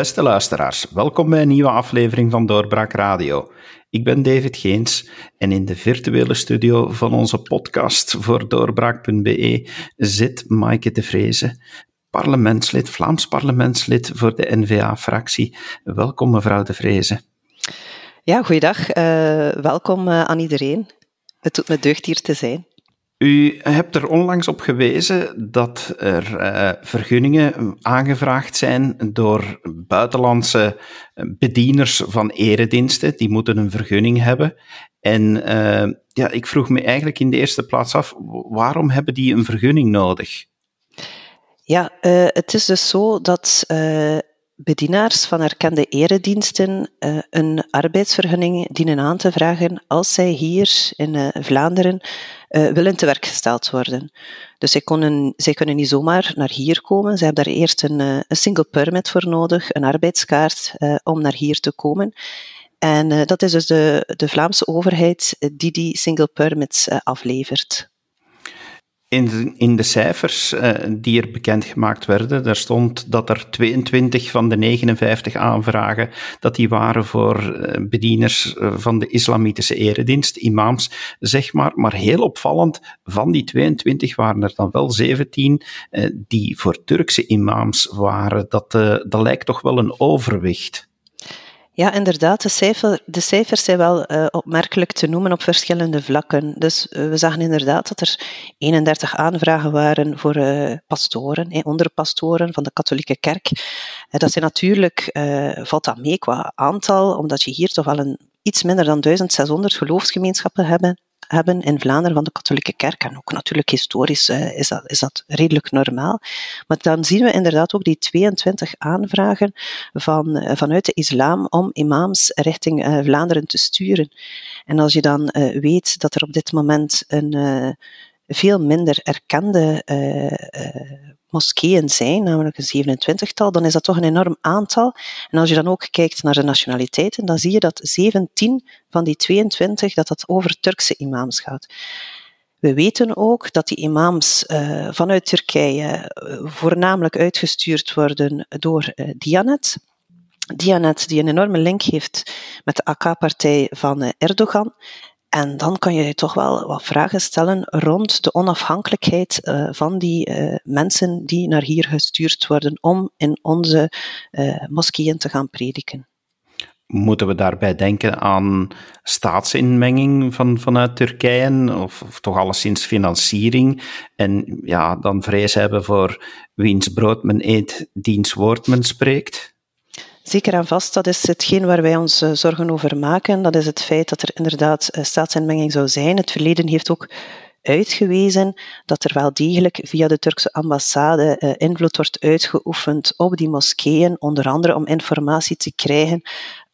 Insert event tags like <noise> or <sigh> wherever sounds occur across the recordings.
Beste luisteraars, welkom bij een nieuwe aflevering van Doorbraak Radio. Ik ben David Geens en in de virtuele studio van onze podcast voor doorbraak.be zit Maaike de Vreese, parlementslid, Vlaams parlementslid voor de NVA-fractie. Welkom mevrouw de Vreese. Ja, goeiedag. Uh, welkom uh, aan iedereen. Het doet me deugd hier te zijn. U hebt er onlangs op gewezen dat er uh, vergunningen aangevraagd zijn door buitenlandse bedieners van erediensten. Die moeten een vergunning hebben. En uh, ja, ik vroeg me eigenlijk in de eerste plaats af, waarom hebben die een vergunning nodig? Ja, het is dus zo dat bedienaars van erkende erediensten uh, een arbeidsvergunning dienen aan te vragen als zij hier in uh, Vlaanderen uh, willen te werk gesteld worden. Dus zij, konden, zij kunnen niet zomaar naar hier komen. Ze hebben daar eerst een, een single permit voor nodig, een arbeidskaart, om naar hier te komen. En dat is dus de, de Vlaamse overheid die die single permits aflevert. In de, in de cijfers uh, die er bekendgemaakt werden, daar stond dat er 22 van de 59 aanvragen, dat die waren voor uh, bedieners uh, van de islamitische eredienst, imams, zeg maar. Maar heel opvallend, van die 22 waren er dan wel 17 die voor Turkse imams waren. Dat, dat lijkt toch wel een overwicht. Ja, inderdaad. De, cijfer, de cijfers zijn wel uh, opmerkelijk te noemen op verschillende vlakken. Dus uh, we zagen inderdaad dat er 31 aanvragen waren voor uh, pastoren, eh, onderpastoren van de katholieke kerk. dat zijn natuurlijk, valt dat mee qua aantal, omdat je hier toch wel een iets minder dan 1600 geloofsgemeenschappen hebben, hebben in Vlaanderen van de katholieke kerk. En ook natuurlijk historisch uh, is, dat, is dat redelijk normaal. Maar dan zien we inderdaad ook die 22 aanvragen van, uh, vanuit de islam om imams richting uh, Vlaanderen te sturen. En als je dan weet dat er op dit moment een veel minder erkende moskeeën zijn, namelijk een 27-tal, dan is dat toch een enorm aantal. En als je dan ook kijkt naar de nationaliteiten, dan zie je dat 17 van die 22, dat dat over Turkse imams gaat. We weten ook dat die imams uh, vanuit Turkije uh, voornamelijk uitgestuurd worden door uh, Dianet. Dianet die een enorme link heeft met de AK-partij van Erdogan. En dan kan je toch wel wat vragen stellen rond de onafhankelijkheid uh, van die uh, mensen die naar hier gestuurd worden om in onze uh, moskeeën te gaan prediken. Moeten we daarbij denken aan staatsinmenging van, vanuit Turkije, of, of toch alleszins financiering, en ja, dan vrees hebben voor wiens brood men eet, diens woord men spreekt? Zeker en vast, dat is hetgeen waar wij ons uh, zorgen over maken. Dat is het feit dat er inderdaad uh, staatsinmenging zou zijn. Het verleden heeft ook uitgewezen dat er wel degelijk via de Turkse ambassade uh, invloed wordt uitgeoefend op die moskeeën, onder andere om informatie te krijgen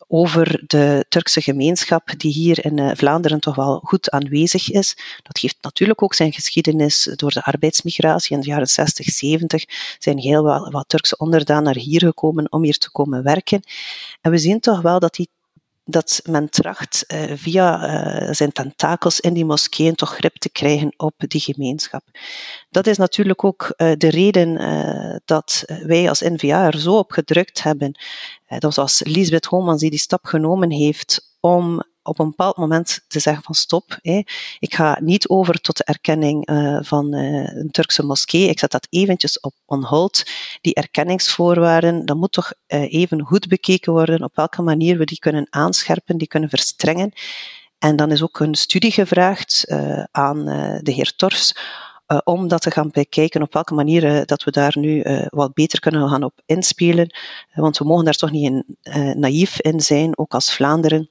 over de Turkse gemeenschap die hier in eh, Vlaanderen toch wel goed aanwezig is. Dat geeft natuurlijk ook zijn geschiedenis door de arbeidsmigratie. In de jaren 60, 70 zijn heel wat, wat Turkse onderdanen naar hier gekomen om hier te komen werken. En we zien toch wel dat die dat men tracht uh, via uh, zijn tentakels in die moskeeën toch grip te krijgen op die gemeenschap. Dat is natuurlijk ook uh, de reden dat wij als NVA er zo op gedrukt hebben. dat was Lisbeth Homans die die stap genomen heeft om op een bepaald moment te zeggen van stop, ik ga niet over tot de erkenning uh, van uh, een Turkse moskee, ik zet dat eventjes op on hold. Die erkenningsvoorwaarden, dat moet toch uh, even goed bekeken worden op welke manier we die kunnen aanscherpen, die kunnen verstrengen. En dan is ook een studie gevraagd aan de heer Torfs, uh, om dat te gaan bekijken op welke manier dat we daar nu wat beter kunnen gaan op inspelen. want we mogen daar toch niet in, naïef in zijn, ook als Vlaanderen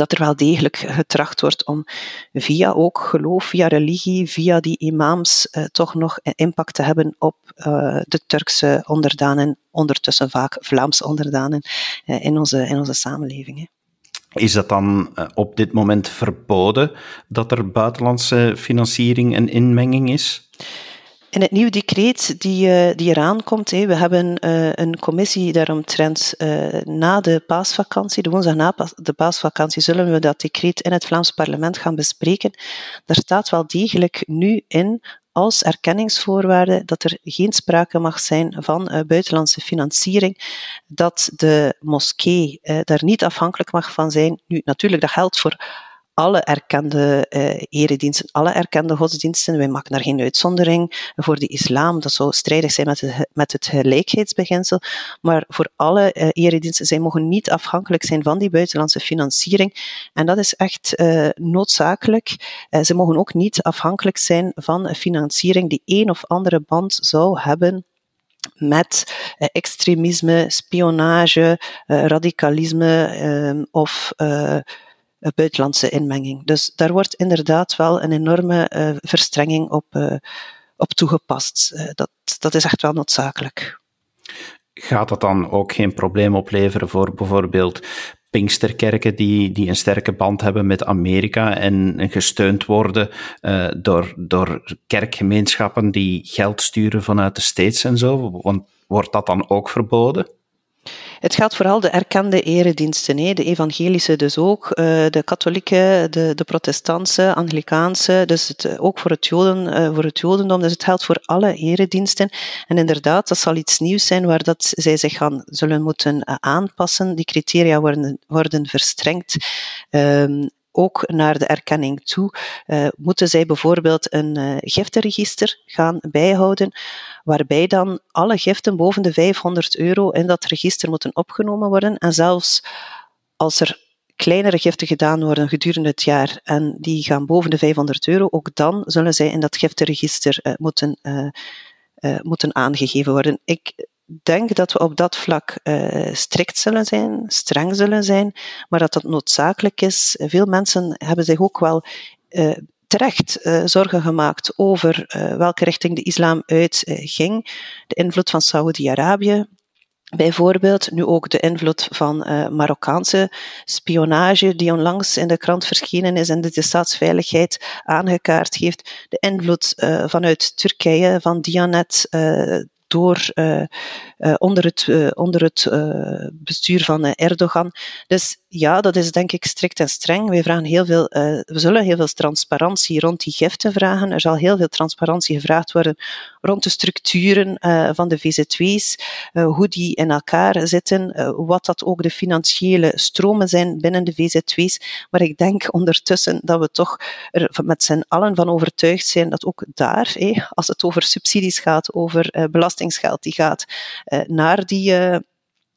dat er wel degelijk getracht wordt om via ook geloof, via religie, via die imams, uh, toch nog impact te hebben op uh, de Turkse onderdanen, ondertussen vaak Vlaamse onderdanen, uh, in, onze, in onze samenleving. Is dat dan op dit moment verboden dat er buitenlandse financiering en inmenging is? In het nieuwe decreet die, uh, die eraan komt, we hebben uh, een commissie daaromtrent uh, na de paasvakantie, de woensdag na de paasvakantie, zullen we dat decreet in het Vlaams parlement gaan bespreken. Daar staat wel degelijk nu in als erkenningsvoorwaarde dat er geen sprake mag zijn van buitenlandse financiering, dat de moskee daar niet afhankelijk mag van zijn. Nu, natuurlijk, dat geldt voor alle erkende uh, erediensten, alle erkende godsdiensten. Wij maken daar geen uitzondering voor de islam. Dat zou strijdig zijn met het, met gelijkheidsbeginsel. Maar voor alle uh, erediensten, zij mogen niet afhankelijk zijn van die buitenlandse financiering. En dat is echt uh, noodzakelijk. ze mogen ook niet afhankelijk zijn van financiering die een of andere band zou hebben met extremisme, spionage, radicalisme of buitenlandse inmenging. Dus daar wordt inderdaad wel een enorme uh, verstrenging op, uh, op toegepast. Uh, dat, dat is echt wel noodzakelijk. Gaat dat dan ook geen probleem opleveren voor bijvoorbeeld Pinksterkerken die, die een sterke band hebben met Amerika en gesteund worden door, door kerkgemeenschappen die geld sturen vanuit de States en zo? Want wordt dat dan ook verboden? Het gaat vooral de erkende erediensten, hè. de evangelische dus ook, eh, de katholieke, de, de protestantse, anglikaanse, dus het, eh, ook voor het, Joden, eh, voor het jodendom. Dus het geldt voor alle erediensten. En inderdaad, dat zal iets nieuws zijn waar dat zij zich gaan, zullen moeten aanpassen. Die criteria worden, worden verstrengd. Um, ook naar de erkenning toe, uh, moeten zij bijvoorbeeld een uh, gaan bijhouden, waarbij dan alle giften boven de 500 euro in dat register moeten opgenomen worden. En zelfs als er kleinere giften gedaan worden gedurende het jaar en die gaan boven de 500 euro, ook dan zullen zij in dat giftenregister uh, moeten, moeten aangegeven worden. Ik denk dat we op dat vlak uh, strikt zullen zijn, streng zullen zijn, maar dat dat noodzakelijk is. Veel mensen hebben zich ook wel uh, terecht uh, zorgen gemaakt over welke richting de islam uitging. de invloed van Saoedi-Arabië, Bijvoorbeeld nu ook de invloed van Marokkaanse spionage, die onlangs in de krant verschenen is en de staatsveiligheid aangekaart heeft. De invloed vanuit Turkije, van Dianet, door, uh, uh, onder het, uh, onder het bestuur van Erdogan. Dus ja, dat is denk ik strikt en streng. Wij vragen heel veel, we zullen heel veel transparantie rond die giften vragen. Er zal heel veel transparantie gevraagd worden rond de structuren van de VZW's, hoe die in elkaar zitten, wat dat ook de financiële stromen zijn binnen de VZW's. Maar ik denk ondertussen dat we toch er met z'n allen van overtuigd zijn dat ook daar, als het over subsidies gaat, over belasting belastingsgeld die gaat naar die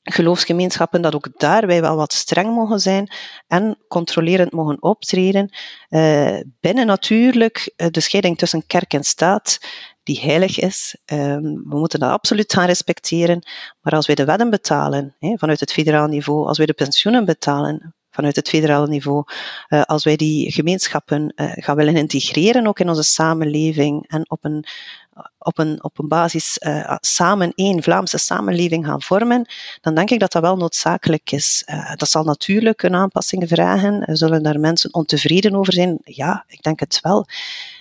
geloofsgemeenschappen, dat ook daar wij wel wat streng mogen zijn en controlerend mogen optreden. Uh, binnen natuurlijk de scheiding tussen kerk en staat, die heilig is. Um, we moeten dat absoluut gaan respecteren. Maar als wij de wetten betalen, hè, vanuit het federaal niveau, als wij de pensioenen betalen, vanuit het federale niveau, uh, als wij die gemeenschappen gaan willen integreren ook in onze samenleving en op een op een, op een basis uh, samen één Vlaamse samenleving gaan vormen, dan denk ik dat dat wel noodzakelijk is. Uh, dat zal natuurlijk een aanpassing vragen. Zullen daar mensen ontevreden over zijn? Ja, ik denk het wel.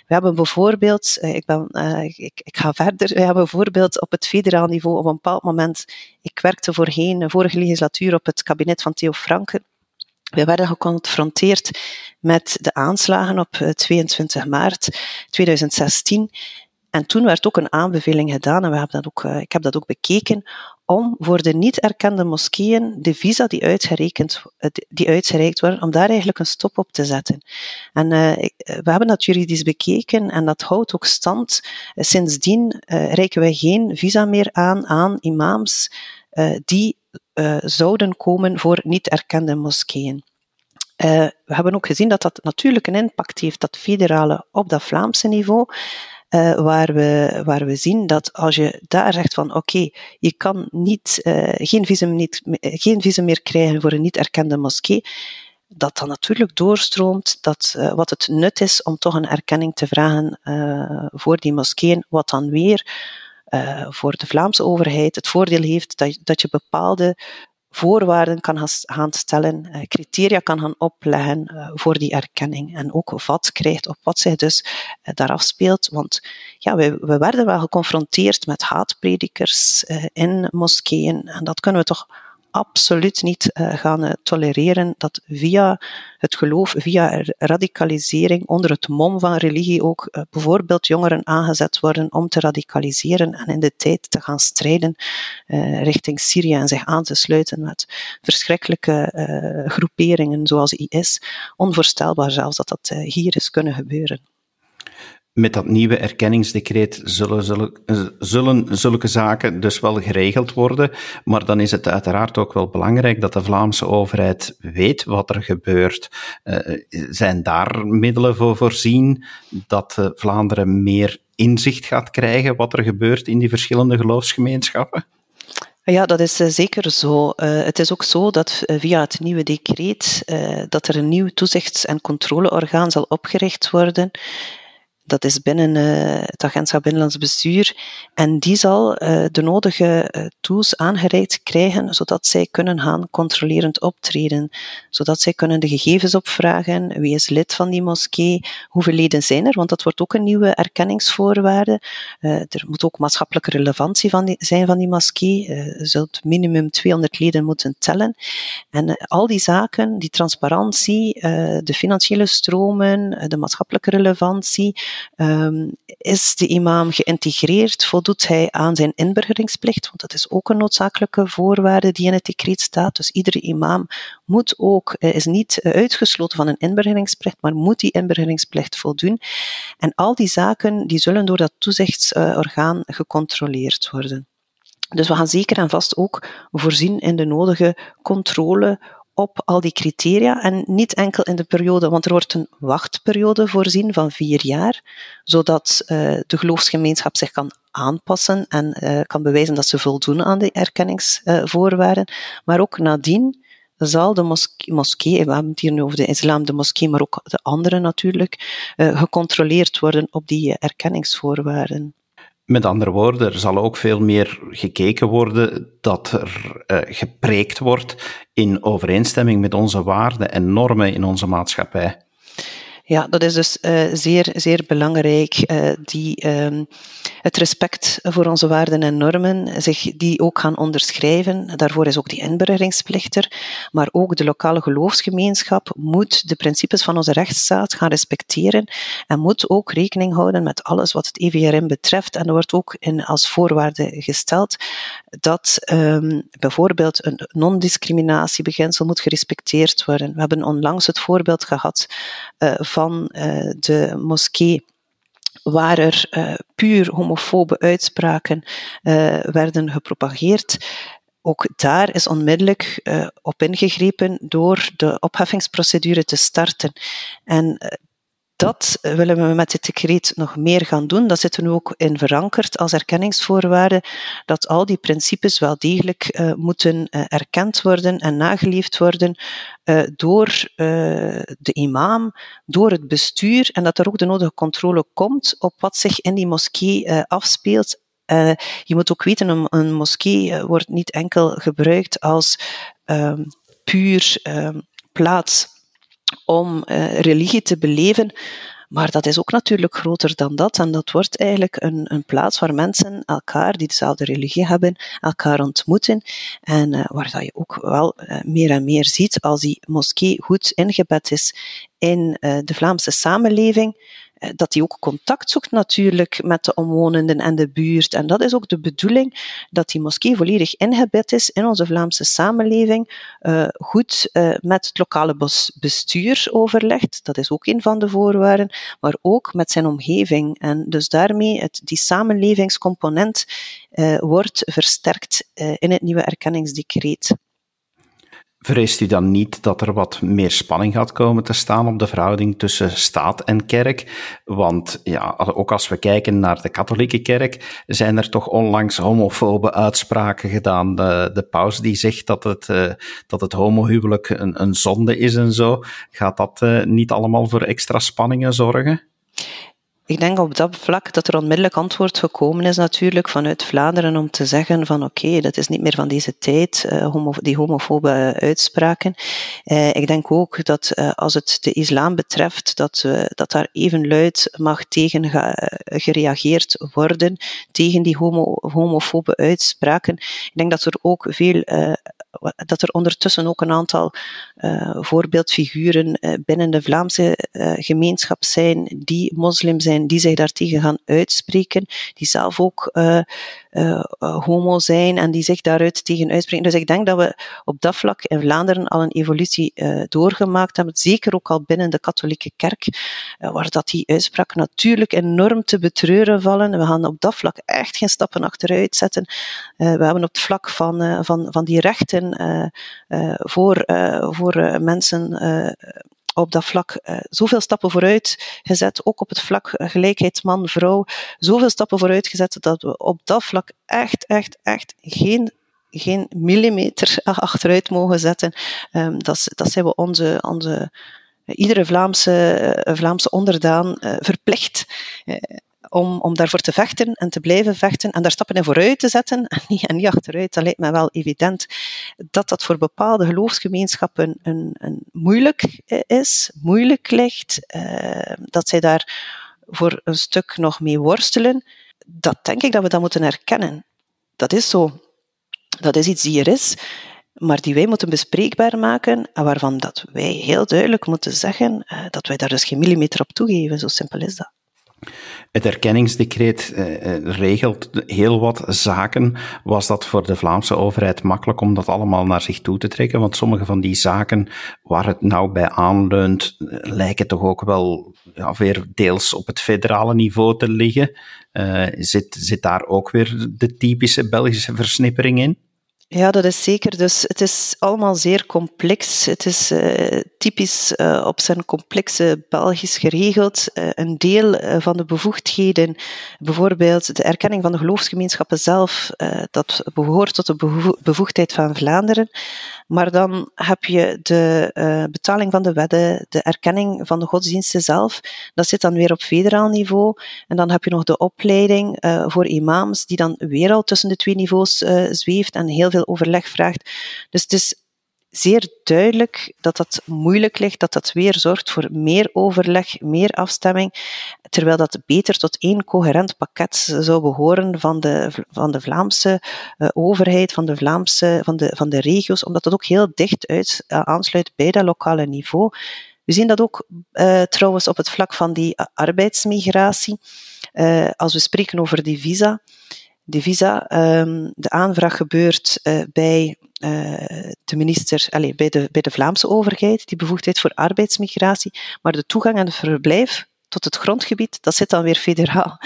We hebben bijvoorbeeld, uh, ik, ben, ik, ik, ga verder, we hebben bijvoorbeeld op het federaal niveau op een bepaald moment, ik werkte voorheen, vorige legislatuur, op het kabinet van Theo Franken. We werden geconfronteerd met de aanslagen op 22 maart 2016. En toen werd ook een aanbeveling gedaan, en we hebben dat ook, uh, ik heb dat ook bekeken, om voor de niet erkende moskeeën de visa die, uitgerekend, uh, die uitgereikt worden, om daar eigenlijk een stop op te zetten. En uh, we hebben dat juridisch bekeken en dat houdt ook stand. sindsdien reiken wij geen visa meer aan aan imams die zouden komen voor niet erkende moskeeën. we hebben ook gezien dat dat natuurlijk een impact heeft, dat federale, op dat Vlaamse niveau. Uh, waar, we, waar we zien dat als je daar zegt van oké, je kan niet, uh, geen, visum niet, geen visum meer krijgen voor een niet erkende moskee, dat dan natuurlijk doorstroomt dat, wat het nut is om toch een erkenning te vragen voor die moskeeën, wat dan weer voor de Vlaamse overheid het voordeel heeft dat, dat je bepaalde voorwaarden kan gaan stellen, eh, criteria kan gaan opleggen eh, voor die erkenning. En ook wat krijgt, op wat zich dus eh, daar afspeelt. Want ja, we, we werden wel geconfronteerd met haatpredikers in moskeeën. En dat kunnen we toch absoluut niet gaan tolereren dat via het geloof, via radicalisering, onder het mom van religie ook bijvoorbeeld jongeren aangezet worden om te radicaliseren en in de tijd te gaan strijden richting Syrië en zich aan te sluiten met verschrikkelijke groeperingen zoals IS. Onvoorstelbaar zelfs dat dat hier is kunnen gebeuren met dat nieuwe erkenningsdecreet zullen, zullen, zullen zulke zaken dus wel geregeld worden. Maar dan is het uiteraard ook wel belangrijk dat de Vlaamse overheid weet wat er gebeurt. Uh, zijn daar middelen voor voorzien dat uh, Vlaanderen meer inzicht gaat krijgen wat er gebeurt in die verschillende geloofsgemeenschappen? Ja, dat is zeker zo. Het is ook zo dat via het nieuwe decreet dat er een nieuw toezichts- en controleorgaan zal opgericht worden dat is binnen uh, het agentschap Binnenlands Bestuur. En die zal uh, de nodige uh, tools aangereikt krijgen, zodat zij kunnen gaan controlerend optreden. Zodat zij kunnen de gegevens opvragen. Wie is lid van die moskee? Hoeveel leden zijn er? Want dat wordt ook een nieuwe erkenningsvoorwaarde. er moet ook maatschappelijke relevantie van zijn van die moskee. je zult minimum 200 leden moeten tellen. En al die zaken, die transparantie, de financiële stromen, de maatschappelijke relevantie, Um, is de imam geïntegreerd? Voldoet hij aan zijn inburgeringsplicht? Want dat is ook een noodzakelijke voorwaarde die in het decreet staat. Dus iedere imam moet ook, eh, is niet eh, uitgesloten van een inburgeringsplicht, maar moet die inburgeringsplicht voldoen. En al die zaken die zullen door dat toezichtsorgaan gecontroleerd worden. Dus we gaan zeker en vast ook voorzien in de nodige controle op al die criteria en niet enkel in de periode, want er wordt een wachtperiode voorzien van vier jaar, zodat uh, de geloofsgemeenschap zich kan aanpassen en uh, kan bewijzen dat ze voldoen aan de erkenningsvoorwaarden. Maar ook nadien zal de moskee, moskee, we hebben het hier nu over de islam, de moskee, maar ook de andere natuurlijk, uh, gecontroleerd worden op die erkenningsvoorwaarden. Met andere woorden, er zal ook veel meer gekeken worden dat er uh, gepreekt wordt in overeenstemming met onze waarden en normen in onze maatschappij. Ja, dat is dus uh, zeer, zeer belangrijk. Uh, die, um, het respect voor onze waarden en normen, zich die ook gaan onderschrijven. Daarvoor is ook die inburgeringsplicht er. Maar ook de lokale geloofsgemeenschap moet de principes van onze rechtsstaat gaan respecteren en moet ook rekening houden met alles wat het EVRM betreft. En er wordt ook in, als voorwaarde gesteld dat um, bijvoorbeeld een non-discriminatiebeginsel moet gerespecteerd worden. We hebben onlangs het voorbeeld gehad uh, van uh, de moskee waar er uh, puur homofobe uitspraken werden gepropageerd. Ook daar is onmiddellijk op ingegrepen door de opheffingsprocedure te starten. En dat willen we met dit decreet nog meer gaan doen. Dat zit er nu ook in verankerd als erkenningsvoorwaarde, dat al die principes wel degelijk uh, moeten uh, erkend worden en nageleefd worden uh, door de imam, door het bestuur en dat er ook de nodige controle komt op wat zich in die moskee afspeelt je moet ook weten, een, een moskee wordt niet enkel gebruikt als um, puur um, plaats om uh, religie te beleven. Maar dat is ook natuurlijk groter dan dat. En dat wordt eigenlijk een, een plaats waar mensen elkaar, die dezelfde religie hebben, elkaar ontmoeten. En uh, waar dat je ook wel uh, meer en meer ziet als die moskee goed ingebed is in de Vlaamse samenleving eh, dat die ook contact zoekt natuurlijk met de omwonenden en de buurt. En dat is ook de bedoeling, dat die moskee volledig ingebed is in onze Vlaamse samenleving, uh, goed uh, met het lokale bestuur overlegt, dat is ook een van de voorwaarden, maar ook met zijn omgeving. En dus daarmee het, die samenlevingscomponent wordt versterkt in het nieuwe erkenningsdecreet. Vreest u dan niet dat er wat meer spanning gaat komen te staan op de verhouding tussen staat en kerk? Want ja, ook als we kijken naar de katholieke kerk, zijn er toch onlangs homofobe uitspraken gedaan. De, de paus die zegt dat het, uh, dat het homohuwelijk een, een zonde is en zo. Gaat dat uh, niet allemaal voor extra spanningen zorgen? Ik denk op dat vlak dat er onmiddellijk antwoord gekomen is natuurlijk vanuit Vlaanderen om te zeggen van oké, dat is niet meer van deze tijd, homo die homofobe uitspraken. Uh, ik denk ook dat uh, als het de islam betreft, dat, dat daar even luid mag tegen gereageerd worden, tegen die homo homofobe uitspraken. Ik denk dat er ook veel dat er ondertussen ook een aantal voorbeeldfiguren binnen de Vlaamse gemeenschap zijn die moslim zijn, die zich daartegen gaan uitspreken, die zelf ook homo zijn en die zich daaruit tegen uitspreken. Dus ik denk dat we op dat vlak in Vlaanderen al een evolutie doorgemaakt hebben, zeker ook al binnen de katholieke kerk, waar dat die uitspraken natuurlijk enorm te betreuren vallen. We gaan op dat vlak echt geen stappen achteruit zetten. We hebben op het vlak van, van, van die rechten uh, voor, voor mensen op dat vlak uh, zoveel stappen vooruit gezet, ook op het vlak gelijkheid man-vrouw, zoveel stappen vooruit gezet dat we op dat vlak echt, echt, echt geen, geen millimeter <laughs> achteruit mogen zetten. Um, dat, dat zijn we onze, onze iedere Vlaamse, Vlaamse onderdaan verplicht om, om daarvoor te vechten en te blijven vechten en daar stappen in vooruit te zetten <laughs> en niet, en niet achteruit. Dat lijkt mij wel evident dat dat voor bepaalde geloofsgemeenschappen een, een moeilijk is, moeilijk ligt, uh, dat zij daar voor een stuk nog mee worstelen. Dat denk ik dat we dat moeten herkennen. Dat is zo. Dat is iets die er is maar die wij moeten bespreekbaar maken en waarvan dat wij heel duidelijk moeten zeggen uh, dat wij daar dus geen millimeter op toegeven. Zo simpel is dat. Het erkenningsdecreet eh, eh, regelt heel wat zaken. Was dat voor de Vlaamse overheid makkelijk om dat allemaal naar zich toe te trekken? Want sommige van die zaken waar het nou bij aanleunt, eh, lijken toch ook wel ja, weer deels op het federale niveau te liggen. Zit, zit daar ook weer de typische Belgische versnippering in? Ja, dat is zeker. Dus het is allemaal zeer complex. Het is uh, typisch uh, op zijn complexe Belgisch geregeld. Uh, een deel van de bevoegdheden, bijvoorbeeld de erkenning van de geloofsgemeenschappen zelf, dat behoort tot de bevoegdheid van Vlaanderen. Maar dan heb je de betaling van de wedden, de erkenning van de godsdiensten zelf. Dat zit dan weer op federaal niveau. En dan heb je nog de opleiding voor imams, die dan weer al tussen de twee niveaus zweeft en heel veel overleg vraagt. Dus het is zeer duidelijk dat dat moeilijk ligt, dat dat weer zorgt voor meer overleg, meer afstemming, terwijl dat beter tot één coherent pakket zou behoren van de, van de Vlaamse uh, overheid, van de Vlaamse, van de, van de regio's, omdat dat ook heel dicht uit, uh, aansluit bij dat lokale niveau. We zien dat ook uh, trouwens op het vlak van die arbeidsmigratie. als we spreken over die visa, de visa, um, de aanvraag gebeurt bij uh, de minister, allez, bij, de, bij de Vlaamse overheid, die bevoegdheid voor arbeidsmigratie, maar de toegang en het verblijf tot het grondgebied, dat zit dan weer federaal.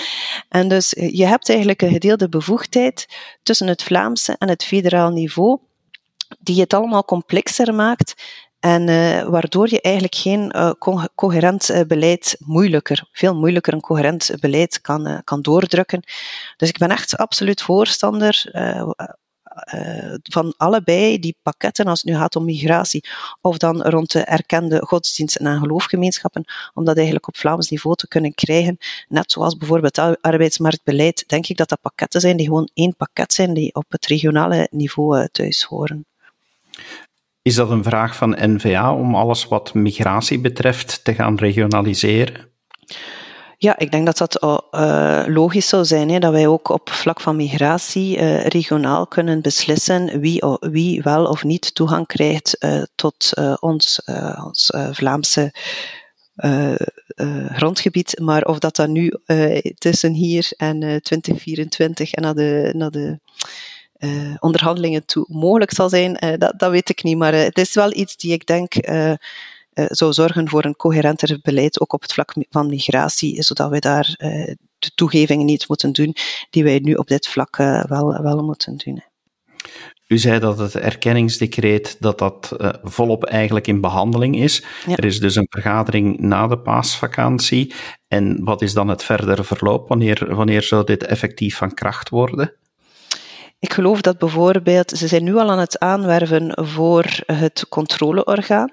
En dus eh, je hebt eigenlijk een gedeelde bevoegdheid tussen het Vlaamse en het federaal niveau, die het allemaal complexer maakt en uh, waardoor je eigenlijk geen uh, co coherent uh, beleid moeilijker, veel moeilijker een coherent beleid kan, kan doordrukken. Dus ik ben echt absoluut voorstander van allebei die pakketten, als het nu gaat om migratie, of dan rond de erkende godsdiensten en geloofgemeenschappen, om dat eigenlijk op Vlaams niveau te kunnen krijgen. Net zoals bijvoorbeeld arbeidsmarktbeleid, denk ik dat dat pakketten zijn die gewoon één pakket zijn, die op het regionale niveau thuis horen. Is dat een vraag van NVA om alles wat migratie betreft te gaan regionaliseren? Ja, ik denk dat dat uh, logisch zou zijn, dat wij ook op vlak van migratie uh, regionaal kunnen beslissen wie, wel of niet toegang krijgt uh, tot ons, ons Vlaamse grondgebied. Maar of dat dan nu tussen hier en 2024 en naar de, naar de onderhandelingen toe mogelijk zal zijn, dat, dat weet ik niet. Maar het is wel iets die ik denk zou zorgen voor een coherenter beleid, ook op het vlak van migratie, zodat wij daar de toegevingen niet moeten doen die wij nu op dit vlak wel, wel moeten doen. U zei dat het erkenningsdecreet dat dat uh, volop eigenlijk in behandeling is. Ja. Er is dus een vergadering na de paasvakantie. En wat is dan het verdere verloop? Wanneer, wanneer zou dit effectief van kracht worden? Ik geloof dat bijvoorbeeld, ze zijn nu al aan het aanwerven voor het controleorgaan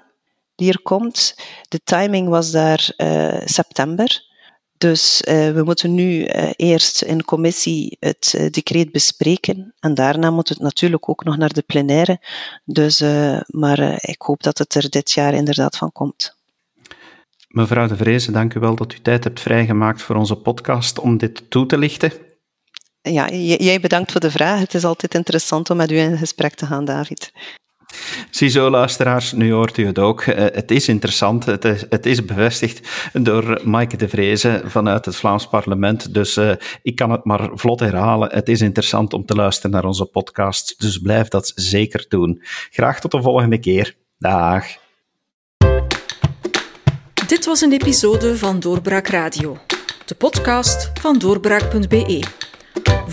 die er komt. De timing was daar uh, september. Dus uh, we moeten nu uh, eerst in commissie het decreet bespreken en daarna moet het natuurlijk ook nog naar de plenaire. Dus, maar ik hoop dat het er dit jaar inderdaad van komt. Mevrouw de Vreese, dank u wel dat u tijd hebt vrijgemaakt voor onze podcast om dit toe te lichten. Ja, jij bedankt voor de vraag. Het is altijd interessant om met u in gesprek te gaan, David. Ziezo, luisteraars, nu hoort u het ook. Eh, het is interessant, het is, het is bevestigd door Maaike de Vreese vanuit het Vlaams parlement. Dus uh, ik kan het maar vlot herhalen. Het is interessant om te luisteren naar onze podcast, dus blijf dat zeker doen. Graag tot de volgende keer. Dag. Dit was een episode van Doorbraak Radio, de podcast van doorbraak.be.